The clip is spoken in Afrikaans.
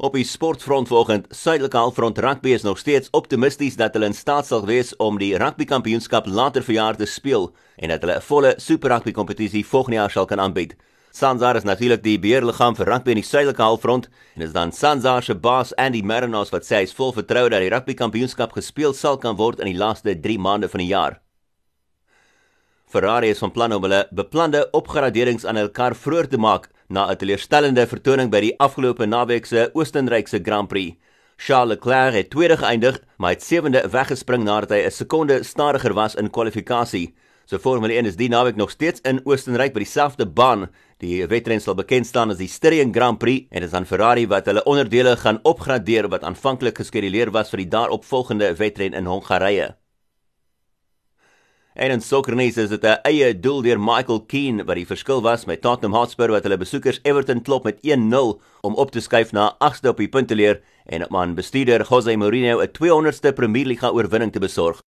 Op die sportfront vanoggend, Suidelike Halfront Rugby is nog steeds optimisties dat hulle in staat sal wees om die rugby kampioenskap later verjaar te speel en dat hulle 'n volle Super Rugby kompetisie volgende jaar sal kan aanbied. Sanzar is natuurlik die beheerliggaam vir rugby in die Suidelike Halfront en is dan Sanzar se baas Andy Marinos wat sê hy is vol vertroue dat die rugby kampioenskap gespeel sal kan word in die laaste 3 maande van die jaar. Ferrari is van plan om hulle beplande opgraderings aan hul kar vroeër te maak na 'n teleurstellende vertoning by die afgelope naweek se Oostenrykse Grand Prix. Charles Leclerc het tweede geëindig, maar het sewende weggespring nadat hy 'n sekonde stadiger was in kwalifikasie. So Formule 1 is die naweek nog steeds in Oostenryk by dieselfde baan. Die wedren sal bekend staan as die Styrian Grand Prix en dit is aan Ferrari wat hulle onderdele gaan opgradeer wat aanvanklik geskeduleer was vir die daaropvolgende wedren in Hongarye. En in sokkernuus is dit 'n eie doel deur Michael Keane wat die verskil was met Tottenham Hotspur wat hulle besoekers Everton klop met 1-0 om op te skuif na 8ste op die punteleer en op man bestuurder Jose Mourinho 'n 200ste Premier Liga oorwinning te besorg.